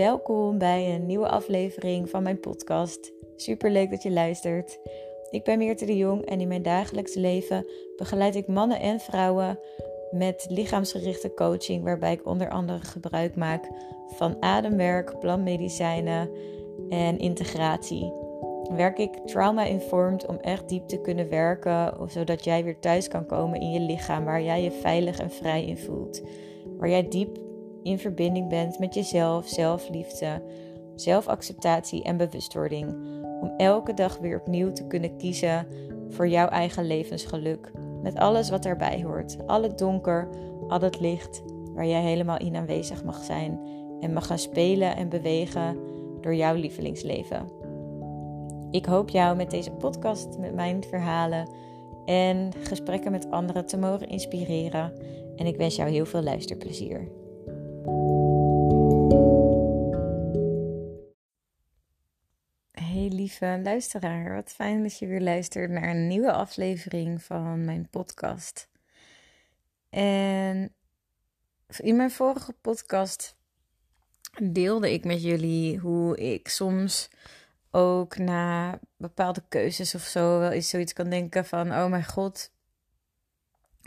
Welkom bij een nieuwe aflevering van mijn podcast. Super leuk dat je luistert. Ik ben Meerte de Jong en in mijn dagelijks leven begeleid ik mannen en vrouwen met lichaamsgerichte coaching, waarbij ik onder andere gebruik maak van ademwerk, plantmedicijnen en integratie. Werk ik trauma-informed om echt diep te kunnen werken, zodat jij weer thuis kan komen in je lichaam, waar jij je veilig en vrij in voelt. Waar jij diep in verbinding bent met jezelf, zelfliefde, zelfacceptatie en bewustwording. Om elke dag weer opnieuw te kunnen kiezen voor jouw eigen levensgeluk. Met alles wat daarbij hoort. Al het donker, al het licht, waar jij helemaal in aanwezig mag zijn. En mag gaan spelen en bewegen door jouw lievelingsleven. Ik hoop jou met deze podcast, met mijn verhalen en gesprekken met anderen te mogen inspireren. En ik wens jou heel veel luisterplezier. Hey lieve luisteraar, wat fijn dat je weer luistert naar een nieuwe aflevering van mijn podcast. En in mijn vorige podcast deelde ik met jullie hoe ik soms ook na bepaalde keuzes of zo wel eens zoiets kan denken van: oh mijn god,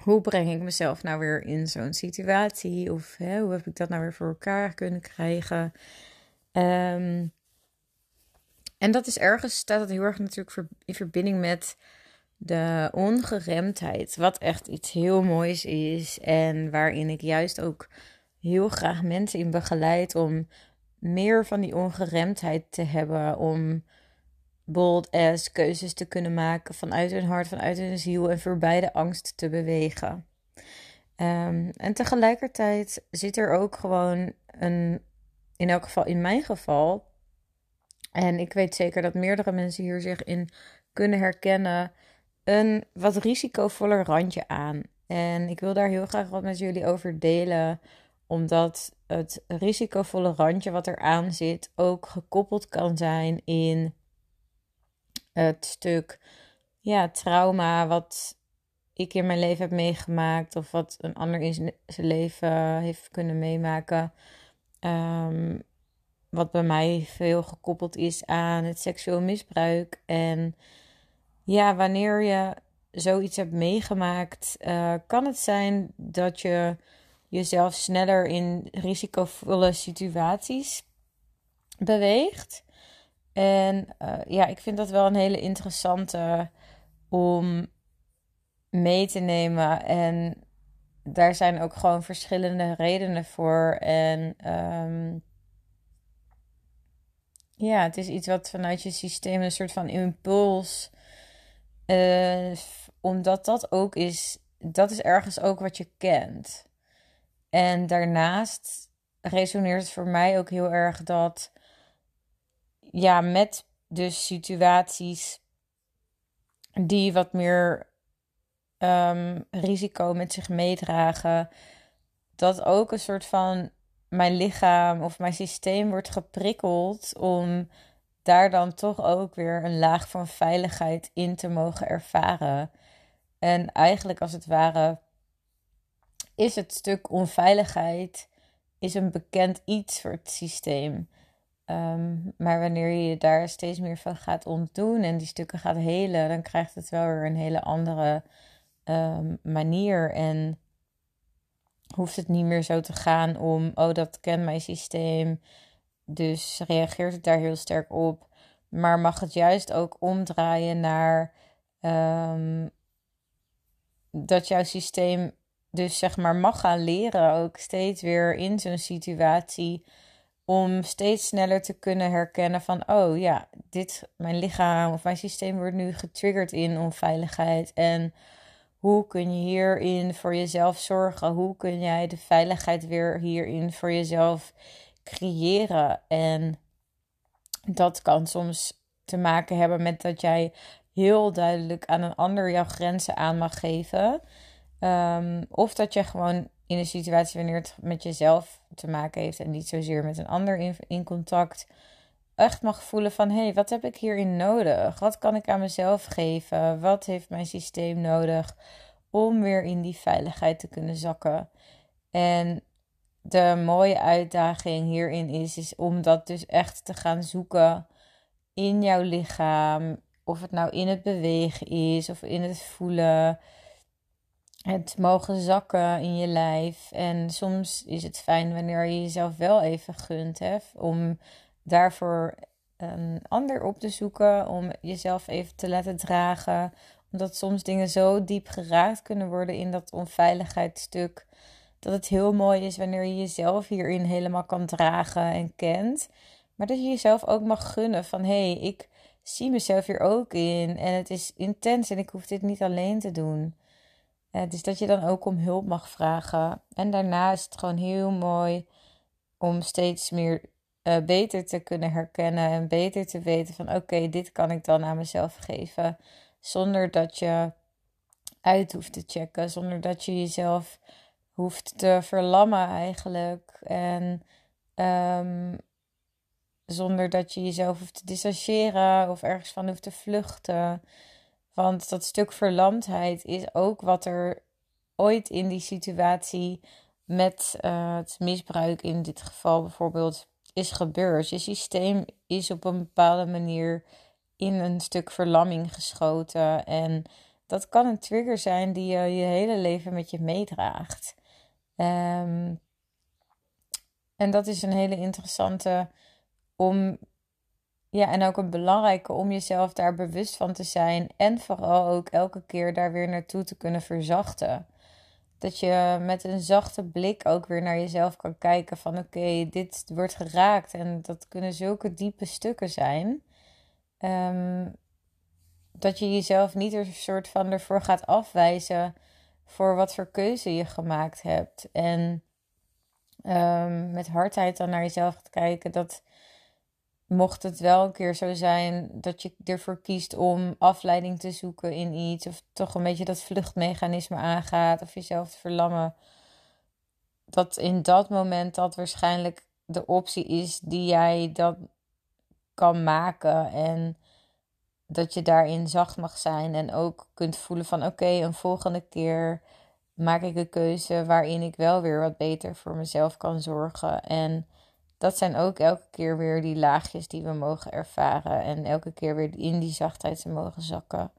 hoe breng ik mezelf nou weer in zo'n situatie? Of hè, hoe heb ik dat nou weer voor elkaar kunnen krijgen? Um, en dat is ergens, staat dat heel erg natuurlijk in verbinding met de ongeremdheid. Wat echt iets heel moois is. En waarin ik juist ook heel graag mensen in begeleid om meer van die ongeremdheid te hebben. Om bold as keuzes te kunnen maken vanuit hun hart, vanuit hun ziel en voorbij de angst te bewegen. Um, en tegelijkertijd zit er ook gewoon een, in elk geval in mijn geval, en ik weet zeker dat meerdere mensen hier zich in kunnen herkennen, een wat risicovoller randje aan. En ik wil daar heel graag wat met jullie over delen, omdat het risicovolle randje wat eraan zit ook gekoppeld kan zijn in het stuk ja, trauma wat ik in mijn leven heb meegemaakt of wat een ander in zijn leven heeft kunnen meemaken. Um, wat bij mij veel gekoppeld is aan het seksueel misbruik. En ja, wanneer je zoiets hebt meegemaakt, uh, kan het zijn dat je jezelf sneller in risicovolle situaties beweegt. En uh, ja, ik vind dat wel een hele interessante om mee te nemen. En daar zijn ook gewoon verschillende redenen voor. En um, ja, het is iets wat vanuit je systeem een soort van impuls. Uh, omdat dat ook is, dat is ergens ook wat je kent. En daarnaast resoneert het voor mij ook heel erg dat, ja, met dus situaties die wat meer um, risico met zich meedragen, dat ook een soort van mijn lichaam of mijn systeem wordt geprikkeld om daar dan toch ook weer een laag van veiligheid in te mogen ervaren. En eigenlijk als het ware is het stuk onveiligheid is een bekend iets voor het systeem. Ehm, maar wanneer je daar steeds meer van gaat ontdoen en die stukken gaat helen, dan krijgt het wel weer een hele andere um, manier. En hoeft het niet meer zo te gaan om, oh, dat kent mijn systeem. Dus reageert het daar heel sterk op. Maar mag het juist ook omdraaien naar um, dat jouw systeem dus zeg maar mag gaan leren ook steeds weer in zo'n situatie om steeds sneller te kunnen herkennen van oh ja, dit mijn lichaam of mijn systeem wordt nu getriggerd in onveiligheid en hoe kun je hierin voor jezelf zorgen? Hoe kun jij de veiligheid weer hierin voor jezelf creëren? En dat kan soms te maken hebben met dat jij heel duidelijk aan een ander jouw grenzen aan mag geven. Um, of dat je gewoon in een situatie wanneer het met jezelf te maken heeft en niet zozeer met een ander in, in contact, echt mag voelen van hé, hey, wat heb ik hierin nodig? Wat kan ik aan mezelf geven? Wat heeft mijn systeem nodig om weer in die veiligheid te kunnen zakken? En de mooie uitdaging hierin is, is om dat dus echt te gaan zoeken in jouw lichaam. Of het nou in het bewegen is of in het voelen. Het mogen zakken in je lijf. En soms is het fijn wanneer je jezelf wel even gunt. Hè, om daarvoor een ander op te zoeken. Om jezelf even te laten dragen. Omdat soms dingen zo diep geraakt kunnen worden in dat onveiligheidsstuk dat het heel mooi is wanneer je jezelf hierin helemaal kan dragen en kent. Maar dat je jezelf ook mag gunnen van hé, hey, ik zie mezelf hier ook in en het is intens en ik hoef dit niet alleen te doen. Uh, dus dat je dan ook om hulp mag vragen. En daarna is het gewoon heel mooi om steeds meer uh, beter te kunnen herkennen en beter te weten van oké, dit kan ik dan aan mezelf geven. Zonder dat je uit hoeft te checken, zonder dat je jezelf hoeft te verlammen eigenlijk. En um, zonder dat je jezelf hoeft te distancieren of ergens van hoeft te vluchten. Want dat stuk verlamdheid is ook wat er ooit in die situatie met uh, het misbruik in dit geval bijvoorbeeld is gebeurd. Je systeem is op een bepaalde manier in een stuk verlamming geschoten. En dat kan een trigger zijn die je je hele leven met je meedraagt. Um, en dat is een hele interessante om, ja, en ook een belangrijke om jezelf daar bewust van te zijn. En vooral ook elke keer daar weer naartoe te kunnen verzachten. Dat je met een zachte blik ook weer naar jezelf kan kijken van oké, dit wordt geraakt. En dat kunnen zulke diepe stukken zijn. Um, dat je jezelf niet er soort van ervoor gaat afwijzen voor wat voor keuze je gemaakt hebt. En um, met hardheid dan naar jezelf te kijken dat mocht het wel een keer zo zijn dat je ervoor kiest om afleiding te zoeken in iets, of toch een beetje dat vluchtmechanisme aangaat, of jezelf te verlammen, dat in dat moment dat waarschijnlijk de optie is die jij dat kan maken en dat je daarin zacht mag zijn en ook kunt voelen van oké, een volgende keer maak ik een keuze waarin ik wel weer wat beter voor mezelf kan zorgen. En dat zijn ook elke keer weer die laagjes die we mogen ervaren en elke keer weer in die zachtheid te mogen zakken.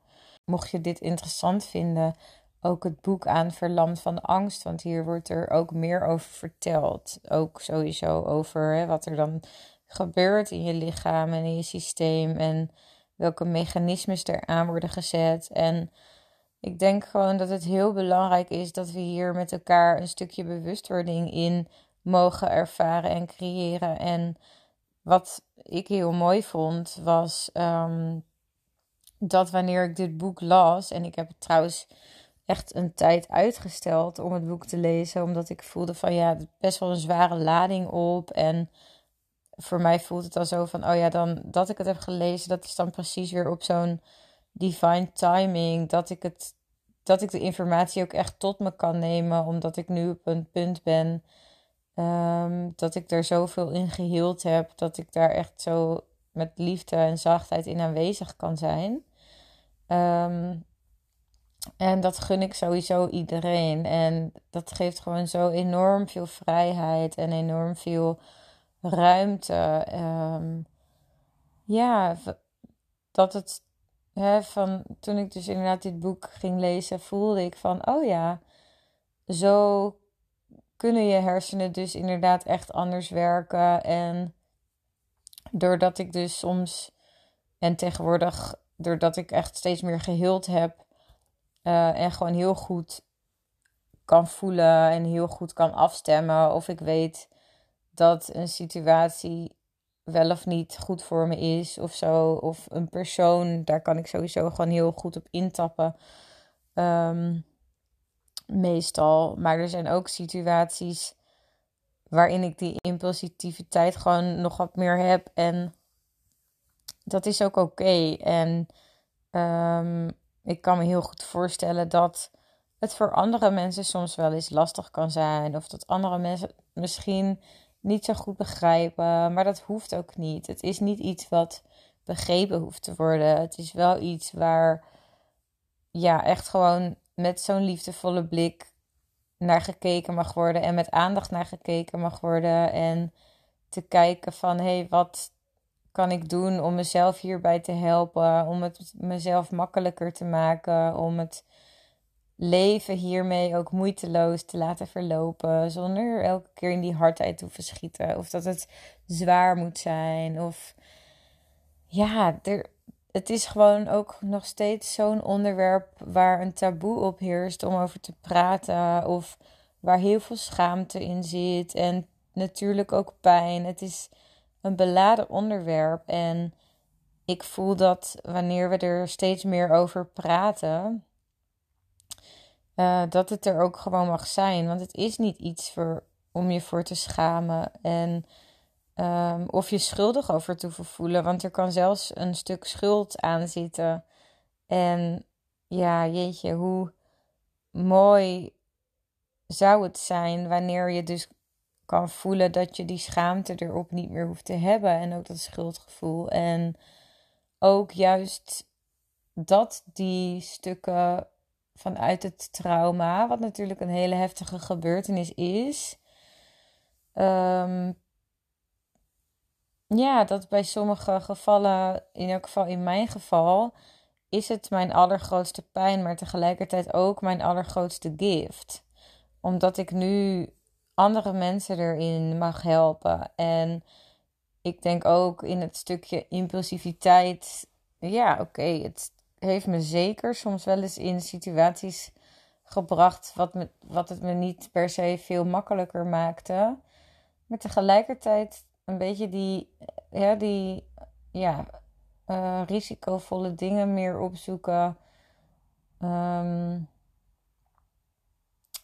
Mocht je dit interessant vinden, ook het boek aan Verlamd van Angst, want hier wordt er ook meer over verteld. Ook sowieso over hè, wat er dan gebeurt in je lichaam en in je systeem en welke mechanismes er aan worden gezet. En ik denk gewoon dat het heel belangrijk is dat we hier met elkaar een stukje bewustwording in mogen ervaren en creëren. En wat ik heel mooi vond, was um, dat wanneer ik dit boek las, en ik heb het trouwens echt een tijd uitgesteld om het boek te lezen, omdat ik voelde van ja, best wel een zware lading op. En voor mij voelt het al zo van, oh ja, dan dat ik het heb gelezen, dat is dan precies weer op zo'n divine timing, dat ik het, dat ik de informatie ook echt tot me kan nemen, omdat ik nu op een punt ben um, dat ik er zoveel in geheeld heb, dat ik daar echt zo met liefde en zachtheid in aanwezig kan zijn. Um, en dat gun ik sowieso iedereen. En dat geeft gewoon zo enorm veel vrijheid en enorm veel ruimte. Um, ja, dat het hè, van toen ik dus inderdaad dit boek ging lezen, voelde ik van oh ja, zo kunnen je hersenen dus inderdaad echt anders werken. En doordat ik dus soms en tegenwoordig, doordat ik echt steeds meer geheeld heb uh, en gewoon heel goed kan voelen en heel goed kan afstemmen of ik weet dat een situatie wel of niet goed voor me is of zo. Of een persoon, daar kan ik sowieso gewoon heel goed op intappen. Um, meestal. Maar er zijn ook situaties waarin ik die impulsiviteit gewoon nog wat meer heb. En dat is ook oké. En um, ik kan me heel goed voorstellen dat het voor andere mensen soms wel eens lastig kan zijn. Of dat andere mensen misschien niet zo goed begrijpen. Maar dat hoeft ook niet. Het is niet iets wat begrepen hoeft te worden. Het is wel iets waar ja, echt gewoon met zo'n liefdevolle blik naar gekeken mag worden en met aandacht naar gekeken mag worden. En te kijken van hé, hey, wat kan ik doen om mezelf hierbij te helpen? Om het mezelf makkelijker te maken. Om het leven hiermee ook moeiteloos te laten verlopen. Zonder elke keer in die hardheid te verschieten. Of dat het zwaar moet zijn. Of ja, er, het is gewoon ook nog steeds zo'n onderwerp waar een taboe op heerst om over te praten. Of waar heel veel schaamte in zit. En natuurlijk ook pijn. Het is een beladen onderwerp. En ik voel dat wanneer we er steeds meer over praten, uh, dat het er ook gewoon mag zijn. Want het is niet iets voor, om je voor te schamen. En um, of je schuldig over te voelen. Want er kan zelfs een stuk schuld aan zitten. En ja, jeetje, hoe mooi zou het zijn wanneer je dus kan voelen dat je die schaamte erop niet meer hoeft te hebben. En ook dat schuldgevoel. En ook juist dat die stukken vanuit het trauma, wat natuurlijk een hele heftige gebeurtenis is. Um, ja, dat bij sommige gevallen, in elk geval in mijn geval, is het mijn allergrootste pijn, maar tegelijkertijd ook mijn allergrootste gift. Omdat ik nu andere mensen erin mag helpen. En ik denk ook in het stukje impulsiviteit. Ja, oké, het heeft me zeker soms wel eens in situaties gebracht wat, wat het me niet per se veel makkelijker maakte. Maar tegelijkertijd een beetje die, ja, die ja, uh, risicovolle dingen meer opzoeken. Um,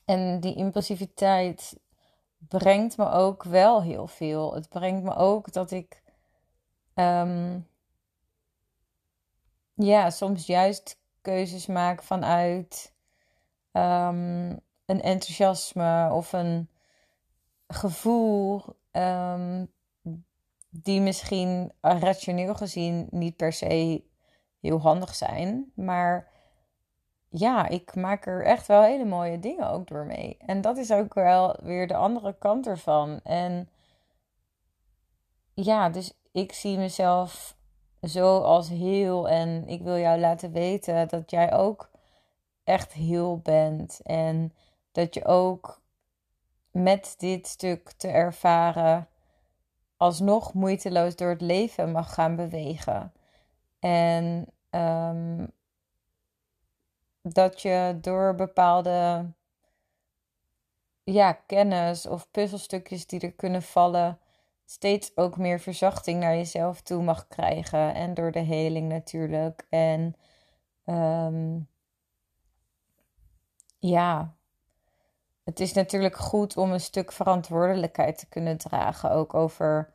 en die impulsiviteit brengt me ook wel heel veel. Het brengt me ook dat ik um, ja, soms juist keuzes maak vanuit um, een enthousiasme of een gevoel die misschien rationeel gezien niet per se heel handig zijn, maar ja, ik maak er echt wel hele mooie dingen ook door mee. En dat is ook wel weer de andere kant ervan. En ja, dus ik zie mezelf zo als heel en ik wil jou laten weten dat jij ook echt heel bent. En dat je ook met dit stuk te ervaren alsnog moeiteloos door het leven mag gaan bewegen. En um, dat je door bepaalde ja, kennis of puzzelstukjes die er kunnen vallen, steeds ook meer verzachting naar jezelf toe mag krijgen. En door de heling natuurlijk. En um, ja, het is natuurlijk goed om een stuk verantwoordelijkheid te kunnen dragen. Ook over,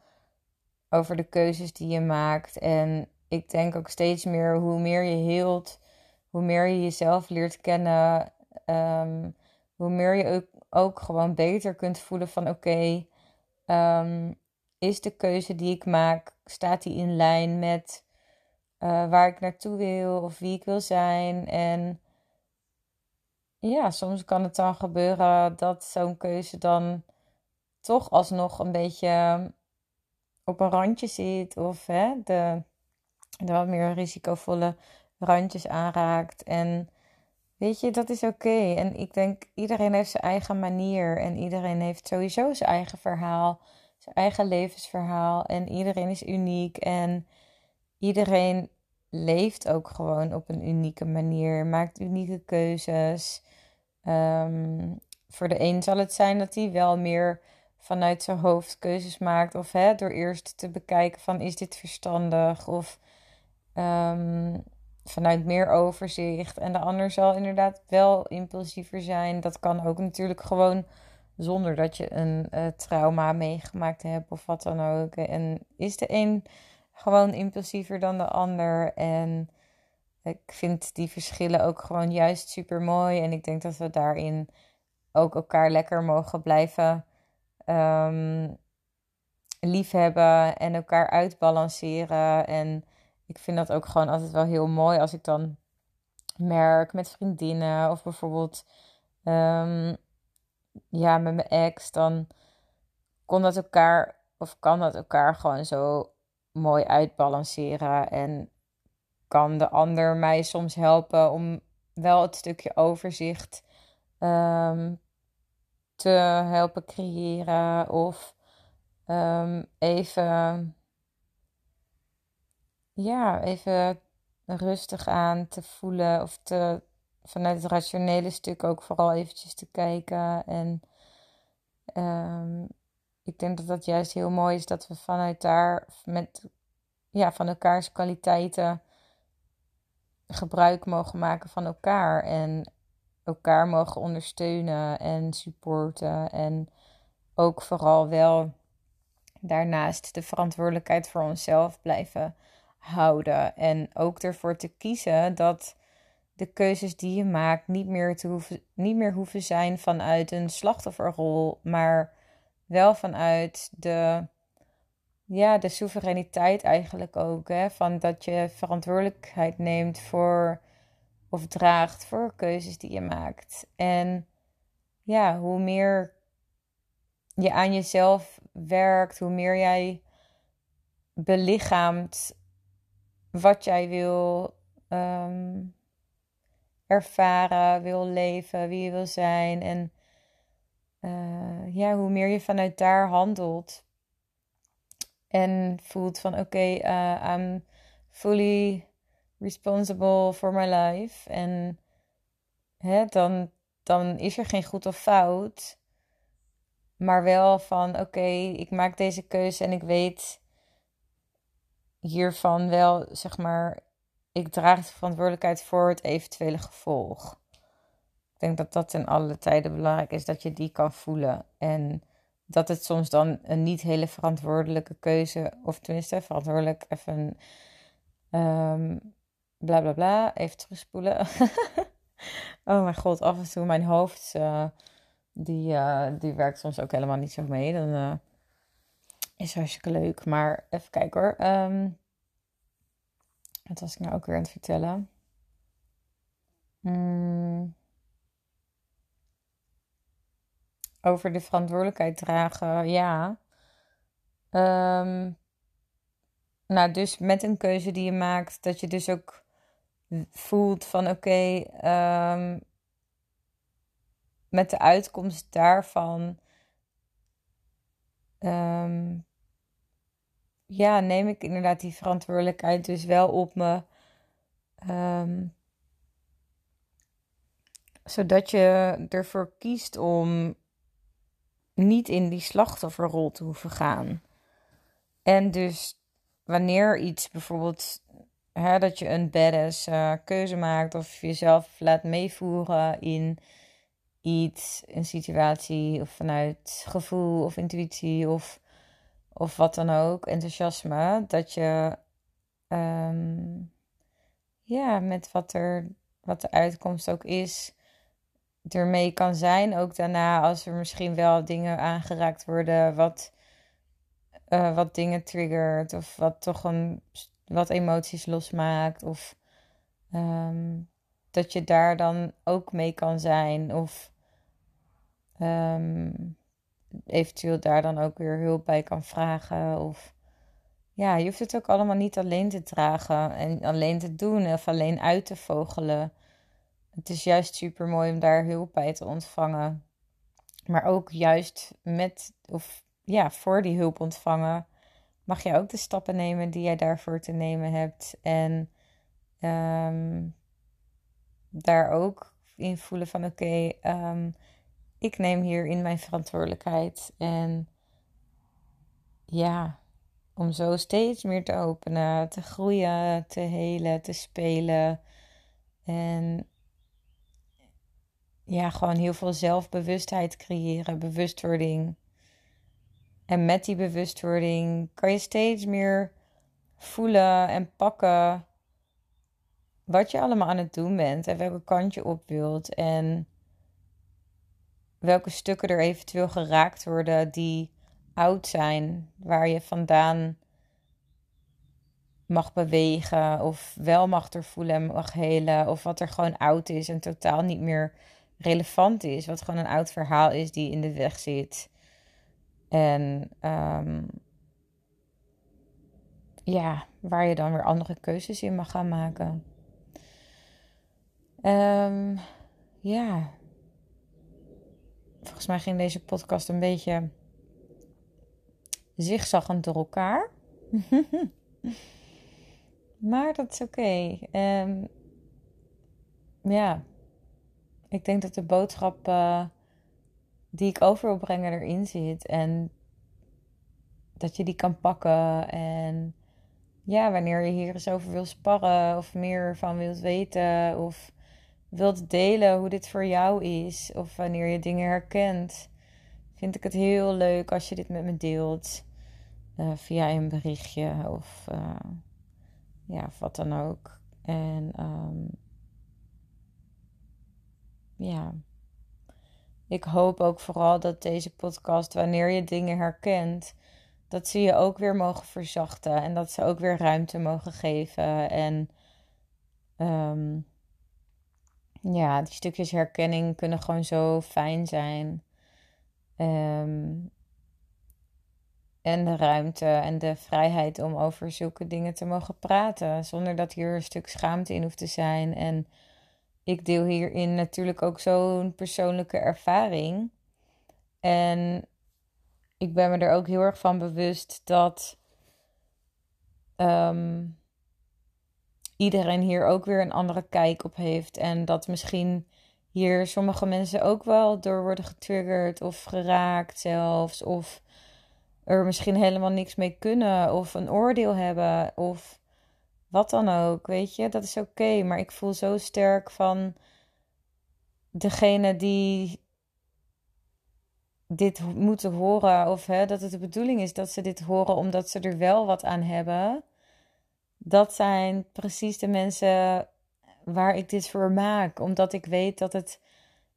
over de keuzes die je maakt. En ik denk ook steeds meer hoe meer je heelt hoe meer je jezelf leert kennen, ehm, hoe meer je ook, ook, gewoon beter kunt voelen van oké, ehm, is de keuze die ik maak, staat die in lijn met uh, waar ik naartoe wil of wie ik wil zijn? En ja, soms kan het dan gebeuren dat zo'n keuze dan toch alsnog een beetje op een randje zit of hè, de, de wat meer risicovolle randjes aanraakt. En weet je, dat is oké. En ik denk, iedereen heeft zijn eigen manier. En iedereen heeft sowieso zijn eigen verhaal. Zijn eigen levensverhaal. En iedereen is uniek. En iedereen leeft ook gewoon op een unieke manier. Maakt unieke keuzes. Ehm, voor de een zal het zijn dat hij wel meer vanuit zijn hoofd keuzes maakt. Of hè, door eerst te bekijken van is dit verstandig? Of um, vanuit meer overzicht. En de ander zal inderdaad wel impulsiever zijn. Dat kan ook natuurlijk gewoon zonder dat je een uh, trauma meegemaakt hebt of wat dan ook. En is de een gewoon impulsiever dan de ander. En ik vind die verschillen ook gewoon juist super mooi. En ik denk dat we daarin ook elkaar lekker mogen blijven um, liefhebben en elkaar uitbalanceren. En ik vind dat ook gewoon altijd wel heel mooi als ik dan merk met vriendinnen of bijvoorbeeld um, ja, met mijn ex, dan kon dat elkaar, of kan dat elkaar gewoon zo mooi uitbalanceren. En kan de ander mij soms helpen om wel het stukje overzicht ehm, te helpen creëren. Of ehm, even, ja, even rustig aan te voelen of te, vanuit het rationele stuk ook vooral eventjes te kijken. En um, ik denk dat dat juist heel mooi is dat we vanuit daar met ja, van elkaars kwaliteiten gebruik mogen maken van elkaar. En elkaar mogen ondersteunen en supporten. En ook vooral wel daarnaast de verantwoordelijkheid voor onszelf blijven houden. En ook ervoor te kiezen dat de keuzes die je maakt niet meer, te hoeven, niet meer hoeven zijn vanuit een slachtofferrol, maar wel vanuit de, ja, de soevereiniteit eigenlijk ook. Hè? Van dat je verantwoordelijkheid neemt voor of draagt voor keuzes die je maakt. En ja, hoe meer je aan jezelf werkt, hoe meer jij belichaamt wat jij wil ehm, ervaren, wil leven, wie je wil zijn. En uh, ja, hoe meer je vanuit daar handelt en voelt van oké, eh, I'm fully responsible for my life. En hè, dan, dan is er geen goed of fout. Maar wel van oké, ik maak deze keuze en ik weet hiervan wel, zeg maar, ik draag de verantwoordelijkheid voor het eventuele gevolg. Ik denk dat dat in alle tijden belangrijk is, dat je die kan voelen. En dat het soms dan een niet hele verantwoordelijke keuze, of tenminste verantwoordelijk even um, bla bla bla, even terugspoelen. oh mijn god, af en toe mijn hoofd, uh, die, uh, die werkt soms ook helemaal niet zo mee. Dan uh, is hartstikke leuk. Maar even kijken hoor. Um, wat was ik nou ook weer aan het vertellen? Hmm. Over de verantwoordelijkheid dragen, ja. Um, nou, dus met een keuze die je maakt, dat je dus ook voelt van oké, ehm, met de uitkomst daarvan, um, ja, neem ik inderdaad die verantwoordelijkheid dus wel op me. zodat je ervoor kiest om niet in die slachtofferrol te hoeven gaan. En dus wanneer iets bijvoorbeeld, hè, dat je een badass uh, keuze maakt of jezelf laat meevoeren in iets, een situatie of vanuit gevoel of intuïtie of, of wat dan ook, enthousiasme, dat je ehm, ja, met wat, er, wat de uitkomst ook is, ermee kan zijn. Ook daarna, als er misschien wel dingen aangeraakt worden, wat, uh, wat dingen triggert, of wat toch een, wat emoties losmaakt, of um, dat je daar dan ook mee kan zijn, of um, eventueel daar dan ook weer hulp bij kan vragen, of ja, je hoeft het ook allemaal niet alleen te dragen en alleen te doen of alleen uit te vogelen het is juist super mooi om daar hulp bij te ontvangen. Maar ook juist met, of ja, voor die hulp ontvangen, mag je ook de stappen nemen die jij daarvoor te nemen hebt. En um, daar ook in voelen van oké, ehm, ik neem hierin mijn verantwoordelijkheid. En ja, om zo steeds meer te openen, te groeien, te helen, te spelen. En ja, gewoon heel veel zelfbewustheid creëren, bewustwording. En met die bewustwording kan je steeds meer voelen en pakken wat je allemaal aan het doen bent en welke kant je op wilt en welke stukken er eventueel geraakt worden die oud zijn, waar je vandaan mag bewegen of wel mag er voelen en mag helen of wat er gewoon oud is en totaal niet meer relevant is. Wat gewoon een oud verhaal is die in de weg zit. En ehm, ja, waar je dan weer andere keuzes in mag gaan maken. Um, ja. Volgens mij ging deze podcast een beetje zigzaggend door elkaar. maar dat is oké. Ehm, ja, ik denk dat de boodschap uh, die ik over wil brengen erin zit. En dat je die kan pakken. En ja, wanneer je hier eens over wil sparren of meer van wilt weten of wilt delen hoe dit voor jou is of wanneer je dingen herkent, vind ik het heel leuk als je dit met me deelt uh, via een berichtje of uh, ja, wat dan ook. En um, ja, ik hoop ook vooral dat deze podcast, wanneer je dingen herkent, dat ze je ook weer mogen verzachten en dat ze ook weer ruimte mogen geven. En um, ja, die stukjes herkenning kunnen gewoon zo fijn zijn. Um, en de ruimte en de vrijheid om over zulke dingen te mogen praten. Zonder dat hier een stuk schaamte in hoeft te zijn. En ik deel hierin natuurlijk ook zo'n persoonlijke ervaring. En ik ben me er ook heel erg van bewust dat ehm, iedereen hier ook weer een andere kijk op heeft. En dat misschien hier sommige mensen ook wel door worden getriggerd of geraakt zelfs. Of er misschien helemaal niks mee kunnen of een oordeel hebben of wat dan ook, weet je, dat is oké. maar ik voel zo sterk van degene die dit moeten horen, of hè, dat het de bedoeling is dat ze dit horen omdat ze er wel wat aan hebben. Dat zijn precies de mensen waar ik dit voor maak, omdat ik weet dat het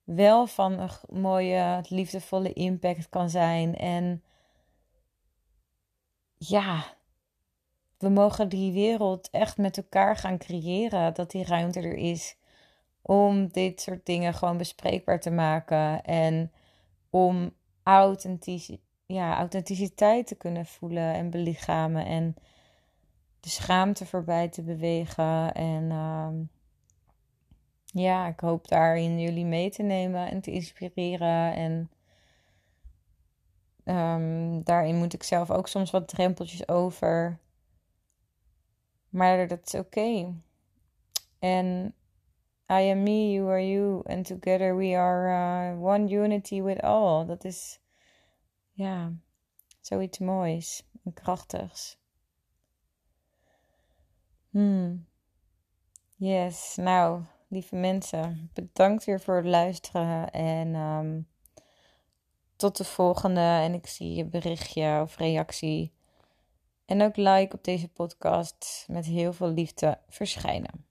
wel van een mooie, liefdevolle impact kan zijn. En ja, we mogen die wereld echt met elkaar gaan creëren. Dat die ruimte er is om dit soort dingen gewoon bespreekbaar te maken. En om authentic ja, authenticiteit te kunnen voelen en belichamen. En de schaamte voorbij te bewegen. En uh, ja, ik hoop daarin jullie mee te nemen en te inspireren. En Um, daarin moet ik zelf ook soms wat drempeltjes over. Maar dat is oké. En I am me, you are you. And together we are uh, one unity with all. Dat is, ja, zoiets moois en krachtigs. Hmm. Yes, nou, lieve mensen, bedankt weer voor het luisteren. En um, tot de volgende en ik zie je berichtje of reactie. En ook like op deze podcast met heel veel liefde verschijnen.